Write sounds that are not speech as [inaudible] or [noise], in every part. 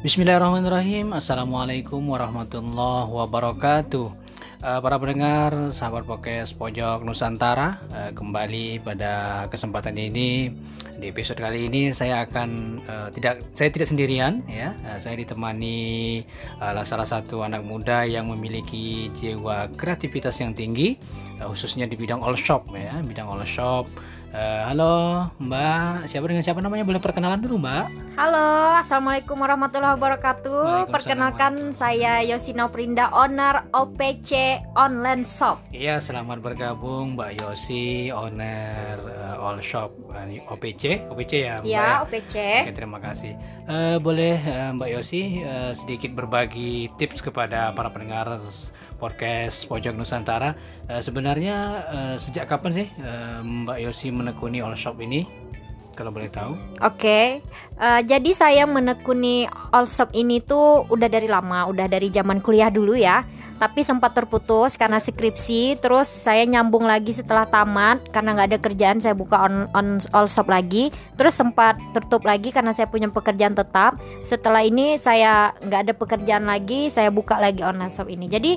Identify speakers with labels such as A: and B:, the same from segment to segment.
A: Bismillahirrahmanirrahim. Assalamualaikum warahmatullahi wabarakatuh. Uh, Para pendengar, sahabat podcast Pojok Nusantara uh, Kembali pada kesempatan ini. Di episode kali ini saya akan uh, tidak Saya tidak sendirian ya. Saya ditemani salah satu anak muda yang memiliki jiwa kreativitas yang tinggi Khususnya di bidang all shop ya. Bidang all shop Uh, halo Mbak, siapa dengan siapa namanya? Boleh perkenalan dulu Mbak?
B: Halo, Assalamualaikum warahmatullahi wabarakatuh. Perkenalkan saya Yosino Prinda, owner OPC Online Shop.
A: Iya, selamat bergabung Mbak Yosi, owner uh, All Shop uh, OPC OPC ya Mbak?
B: Iya, OPC
A: Oke, terima kasih. Uh, Boleh uh, Mbak Yosi uh, sedikit berbagi tips kepada para pendengar podcast Pojok Nusantara. Uh, Sebenarnya uh, sejak kapan sih uh, Mbak Yosi menekuni all shop ini kalau boleh tahu?
B: Oke, okay. uh, jadi saya menekuni all shop ini tuh udah dari lama, udah dari zaman kuliah dulu ya. Tapi sempat terputus karena skripsi, terus saya nyambung lagi setelah tamat karena nggak ada kerjaan, saya buka on, on all shop lagi. Terus sempat tertutup lagi karena saya punya pekerjaan tetap. Setelah ini saya nggak ada pekerjaan lagi, saya buka lagi online shop ini. Jadi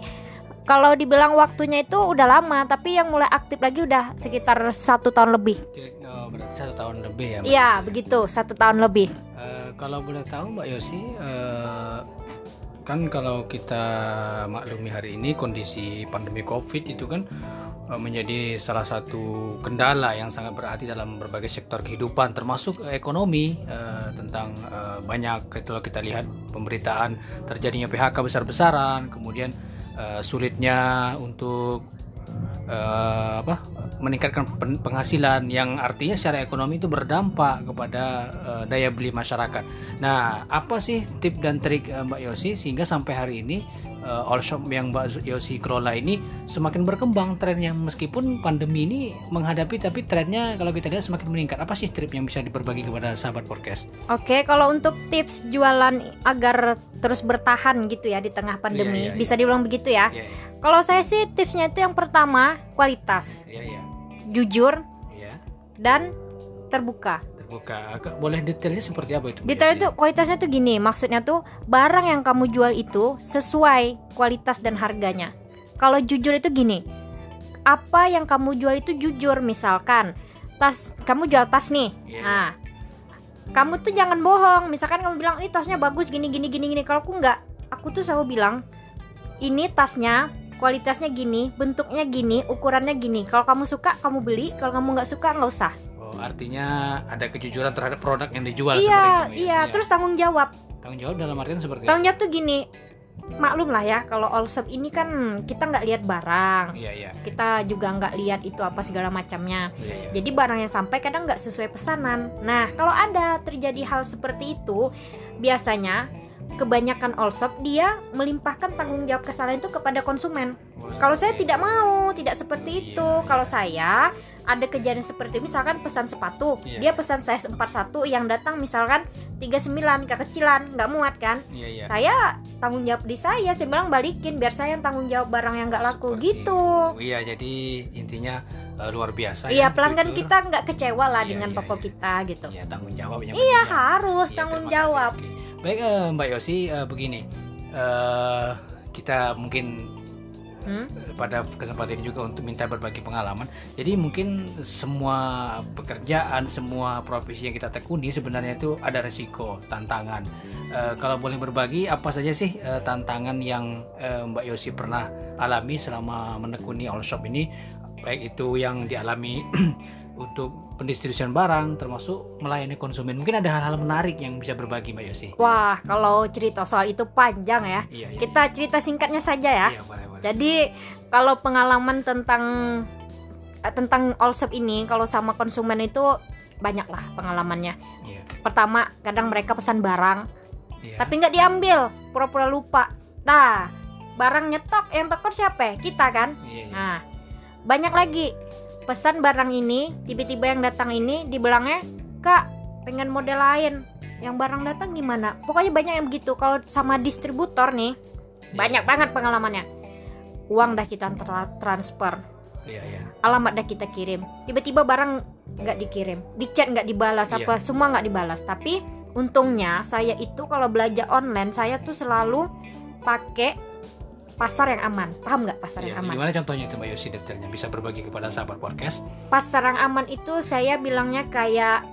B: kalau dibilang waktunya itu udah lama tapi yang mulai aktif lagi udah sekitar satu tahun lebih.
A: Oh, berarti satu tahun lebih ya
B: iya begitu satu tahun lebih.
A: Uh, kalau boleh tahu mbak Yosi uh, kan kalau kita maklumi hari ini kondisi pandemi covid itu kan uh, menjadi salah satu kendala yang sangat berarti dalam berbagai sektor kehidupan termasuk ekonomi uh, tentang uh, banyak kalau kita lihat pemberitaan terjadinya PHK besar-besaran kemudian uh, sulitnya untuk uh, apa meningkatkan penghasilan yang artinya secara ekonomi itu berdampak kepada uh, daya beli masyarakat. Nah, apa sih tip dan trik uh, Mbak Yosi sehingga sampai hari ini uh, all shop yang Mbak Yosi kelola ini semakin berkembang trennya meskipun pandemi ini menghadapi tapi trennya kalau kita lihat semakin meningkat. Apa sih tip yang bisa diberbagi kepada sahabat podcast?
B: Oke, kalau untuk tips jualan agar terus bertahan gitu ya di tengah pandemi, yeah, yeah, bisa yeah. dibilang begitu ya. Yeah, yeah. Kalau saya sih tipsnya itu yang pertama kualitas. Yeah, yeah jujur ya. dan terbuka
A: terbuka boleh detailnya seperti apa itu
B: detail itu kualitasnya tuh gini maksudnya tuh barang yang kamu jual itu sesuai kualitas dan harganya kalau jujur itu gini apa yang kamu jual itu jujur misalkan tas kamu jual tas nih yeah. nah kamu tuh jangan bohong misalkan kamu bilang ini tasnya bagus gini gini gini gini kalau aku nggak aku tuh selalu bilang ini tasnya kualitasnya gini, bentuknya gini, ukurannya gini. Kalau kamu suka, kamu beli. Kalau kamu nggak suka, nggak usah.
A: Artinya ada kejujuran terhadap produk yang dijual.
B: Iya, itu, iya. Ya. Terus tanggung jawab.
A: Tanggung jawab dalam artian seperti.
B: Tanggung jawab tuh gini. Maklum lah ya, kalau all shop ini kan kita nggak lihat barang,
A: iya, iya.
B: kita juga nggak lihat itu apa segala macamnya. Iya, iya. Jadi barang yang sampai kadang nggak sesuai pesanan. Nah, kalau ada terjadi hal seperti itu, biasanya kebanyakan all shop dia melimpahkan tanggung jawab kesalahan itu kepada konsumen. Kalau saya tidak mau, tidak seperti iya, itu. Iya. Kalau saya ada kejadian seperti misalkan pesan sepatu, iya. dia pesan size 41 yang datang misalkan 39 kekecilan, nggak muat kan? Iya, iya. Saya tanggung jawab di saya, saya bilang balikin biar saya yang tanggung jawab barang yang nggak laku seperti gitu.
A: Itu. Iya, jadi intinya uh, luar biasa.
B: Iya, ya, pelanggan fitur. kita nggak kecewa lah iya, dengan iya, toko iya. kita gitu.
A: Iya, tanggung jawab.
B: Iya, harus iya, tanggung jawab. Okay.
A: Baik uh, Mbak Yosi uh, begini uh, kita mungkin hmm? pada kesempatan ini juga untuk minta berbagi pengalaman. Jadi mungkin semua pekerjaan, semua profesi yang kita tekuni sebenarnya itu ada resiko, tantangan. Uh, kalau boleh berbagi, apa saja sih uh, tantangan yang uh, Mbak Yosi pernah alami selama menekuni all shop ini? Baik itu yang dialami [clears throat] untuk pendistribusian barang termasuk melayani konsumen mungkin ada hal-hal menarik yang bisa berbagi Mbak Yosi
B: wah kalau cerita soal itu panjang ya iya, iya, kita iya. cerita singkatnya saja ya iya. Jadi kalau pengalaman tentang eh, tentang all shop ini kalau sama konsumen itu banyak lah pengalamannya. Iya. pertama kadang mereka pesan barang iya. tapi nggak diambil pura-pura lupa. Nah barang nyetok yang tekor siapa? Kita kan? Iya, iya. nah banyak lagi. Pesan barang ini tiba-tiba yang datang ini dibilangnya kak pengen model lain. Yang barang datang gimana? Pokoknya banyak yang begitu. Kalau sama distributor nih yeah. banyak banget pengalamannya uang dah kita tra transfer. Yeah, yeah. alamat dah kita kirim. Tiba-tiba barang nggak dikirim. Di chat nggak dibalas yeah. apa semua nggak dibalas. Tapi untungnya saya itu kalau belanja online saya tuh selalu pakai pasar yang aman. Paham nggak pasar
A: ya,
B: yang aman?
A: gimana contohnya itu mbak Yosi detailnya? Bisa berbagi kepada sahabat podcast?
B: Pasar yang aman itu saya bilangnya kayak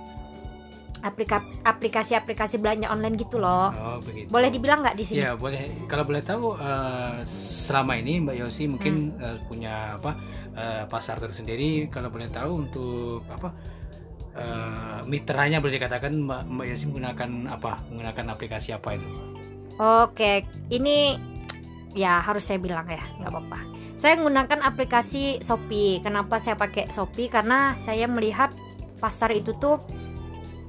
B: aplikasi-aplikasi belanja online gitu loh. Oh, begitu. Boleh dibilang nggak di sini?
A: Ya, boleh. Kalau boleh tahu uh, selama ini Mbak Yosi mungkin hmm. uh, punya apa uh, pasar tersendiri kalau boleh tahu untuk apa uh, mitranya boleh dikatakan Mbak, Mbak Yosi menggunakan apa? Menggunakan aplikasi apa itu?
B: Oke, ini ya harus saya bilang ya, nggak apa-apa. Saya menggunakan aplikasi Shopee. Kenapa saya pakai Shopee? Karena saya melihat pasar itu tuh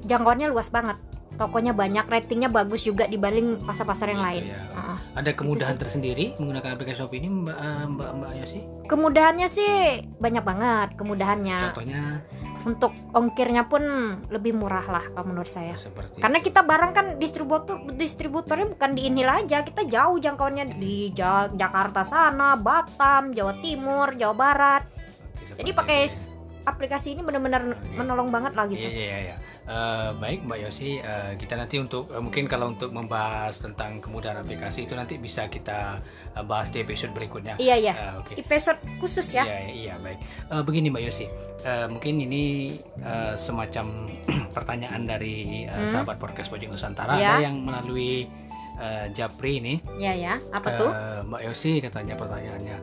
B: jangkauannya luas banget tokonya banyak ratingnya bagus juga dibanding pasar-pasar yang iya, lain.
A: Ya. Uh, ada kemudahan tersendiri menggunakan aplikasi Shopee ini Mbak eh, Mbak Mbak Yosi?
B: Kemudahannya sih banyak banget kemudahannya.
A: Contohnya
B: untuk ongkirnya pun lebih murah lah kalau menurut saya.
A: Seperti
B: Karena kita barang kan distributor distributornya bukan di ini aja, kita jauh jangkauannya di Jakarta sana, Batam, Jawa Timur, Jawa Barat. Oke, Jadi pakai aplikasi ini benar-benar menolong banget lah gitu.
A: Iya iya iya. Uh, baik Mbak Yosi, uh, kita nanti untuk uh, mungkin kalau untuk membahas tentang kemudahan aplikasi itu nanti bisa kita uh, bahas di episode berikutnya.
B: Iya iya. Uh, Oke. Okay. Episode khusus ya.
A: Iya iya baik. Uh, begini Mbak Yosi, uh, mungkin ini uh, semacam [clears throat] pertanyaan dari uh, hmm. sahabat podcast Pojok Nusantara ya. ada yang melalui uh, Japri ini.
B: Iya ya. Apa uh, tuh?
A: Mbak Yosi katanya pertanyaannya,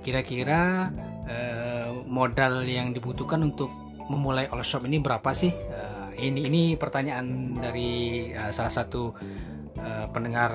A: kira-kira uh, modal yang dibutuhkan untuk memulai all shop ini berapa sih? Uh, ini ini pertanyaan dari uh, salah satu uh, pendengar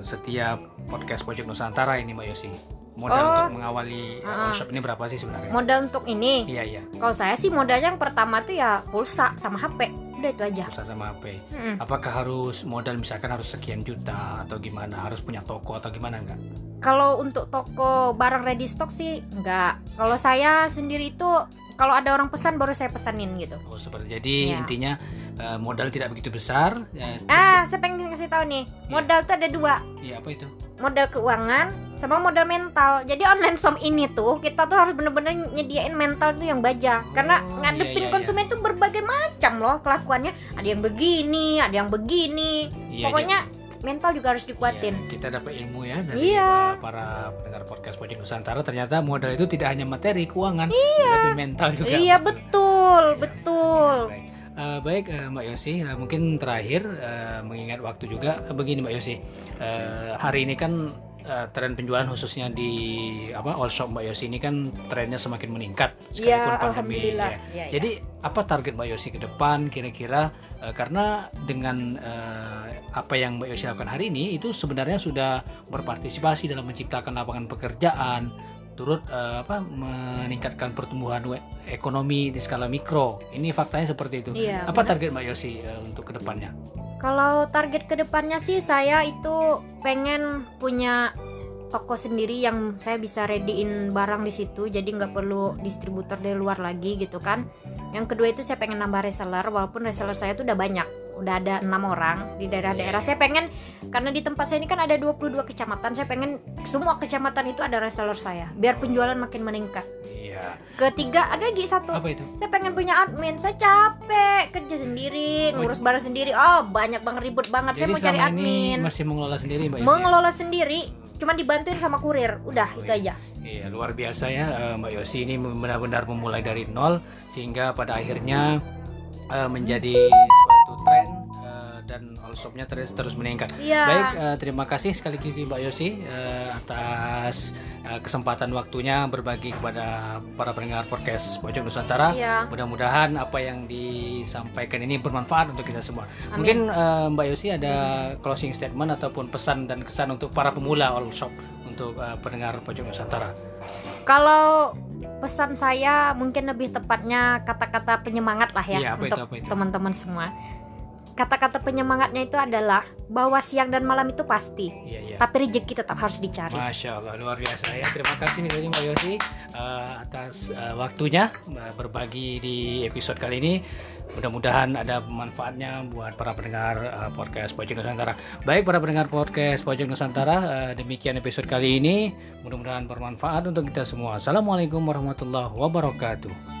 A: setiap podcast Pojok Nusantara ini Mbak Yosi. Modal oh, untuk mengawali uh, all shop ini berapa sih sebenarnya?
B: Modal untuk ini?
A: Iya iya.
B: Kalau saya sih modalnya yang pertama tuh ya pulsa sama HP. Udah itu aja.
A: Pulsa sama HP. Hmm. Apakah harus modal misalkan harus sekian juta atau gimana? Harus punya toko atau gimana enggak?
B: kalau untuk toko barang ready stock sih enggak kalau saya sendiri itu kalau ada orang pesan baru saya pesanin gitu.
A: Oh seperti jadi ya. intinya uh, modal tidak begitu besar
B: ya, ah saya pengen kasih tahu nih ya. modal tuh ada dua.
A: Iya apa itu?
B: Modal keuangan sama modal mental. Jadi online shop ini tuh kita tuh harus bener-bener nyediain mental tuh yang baja. Oh, karena ngadepin iya, iya, konsumen iya. tuh berbagai macam loh kelakuannya. Ada yang begini ada yang begini. Iya, pokoknya iya mental juga harus dikuatin.
A: Iya, kita dapat ilmu ya dari iya. para pendengar podcast Pojok Nusantara. Ternyata modal itu tidak hanya materi, keuangan, iya. tapi mental juga.
B: Iya betul, iya. betul.
A: Baik, uh, baik uh, Mbak Yosi, uh, mungkin terakhir uh, mengingat waktu juga uh, begini Mbak Yosi. Uh, hari ini kan uh, tren penjualan khususnya di apa all shop Mbak Yosi ini kan trennya semakin meningkat
B: sekalipun ya, pandemi ya. Ya,
A: ya. Jadi apa target Mbak Yosi ke depan kira-kira uh, karena dengan uh, apa yang Mbak Yosi lakukan hari ini itu sebenarnya sudah berpartisipasi dalam menciptakan lapangan pekerjaan turut uh, apa meningkatkan pertumbuhan ekonomi di skala mikro. Ini faktanya seperti itu.
B: Iya,
A: apa benar. target Mbak Yosi uh, untuk ke depannya?
B: Kalau target ke depannya sih saya itu pengen punya toko sendiri yang saya bisa readyin barang di situ jadi nggak perlu distributor dari luar lagi gitu kan. Yang kedua itu saya pengen nambah reseller walaupun reseller saya tuh udah banyak udah ada enam orang di daerah-daerah. Saya pengen karena di tempat saya ini kan ada 22 kecamatan saya pengen semua kecamatan itu ada reseller saya biar penjualan makin meningkat.
A: Iya.
B: Ketiga ada lagi satu.
A: Apa itu?
B: Saya pengen punya admin saya capek kerja sendiri ngurus barang sendiri. Oh banyak banget ribut banget Jadi saya mau cari admin.
A: masih mengelola sendiri mbak
B: mengelola sendiri cuman dibantuin sama kurir. Udah oh, itu aja.
A: Iya luar biasa ya eh, mbak Yosi ini benar-benar memulai dari nol sehingga pada akhirnya uh, menjadi shopnya terus terus meningkat.
B: Ya.
A: Baik, uh, terima kasih sekali lagi Mbak Yosi uh, atas uh, kesempatan waktunya berbagi kepada para pendengar podcast Pojok Nusantara.
B: Ya.
A: Mudah-mudahan apa yang disampaikan ini bermanfaat untuk kita semua. Amin. Mungkin uh, Mbak Yosi ada closing statement ataupun pesan dan kesan untuk para pemula all shop untuk uh, pendengar Pojok Nusantara.
B: Kalau pesan saya mungkin lebih tepatnya kata-kata penyemangat lah ya,
A: ya
B: untuk teman-teman semua. Kata-kata penyemangatnya itu adalah bahwa siang dan malam itu pasti,
A: ya, ya.
B: tapi rezeki tetap harus dicari.
A: Masya Allah luar biasa ya. Terima kasih nih Mbak Yosi uh, atas uh, waktunya uh, berbagi di episode kali ini. Mudah-mudahan ada manfaatnya buat para pendengar uh, podcast Pojok Nusantara. Baik para pendengar podcast Pojok Nusantara, uh, demikian episode kali ini. Mudah-mudahan bermanfaat untuk kita semua. Assalamualaikum warahmatullahi wabarakatuh.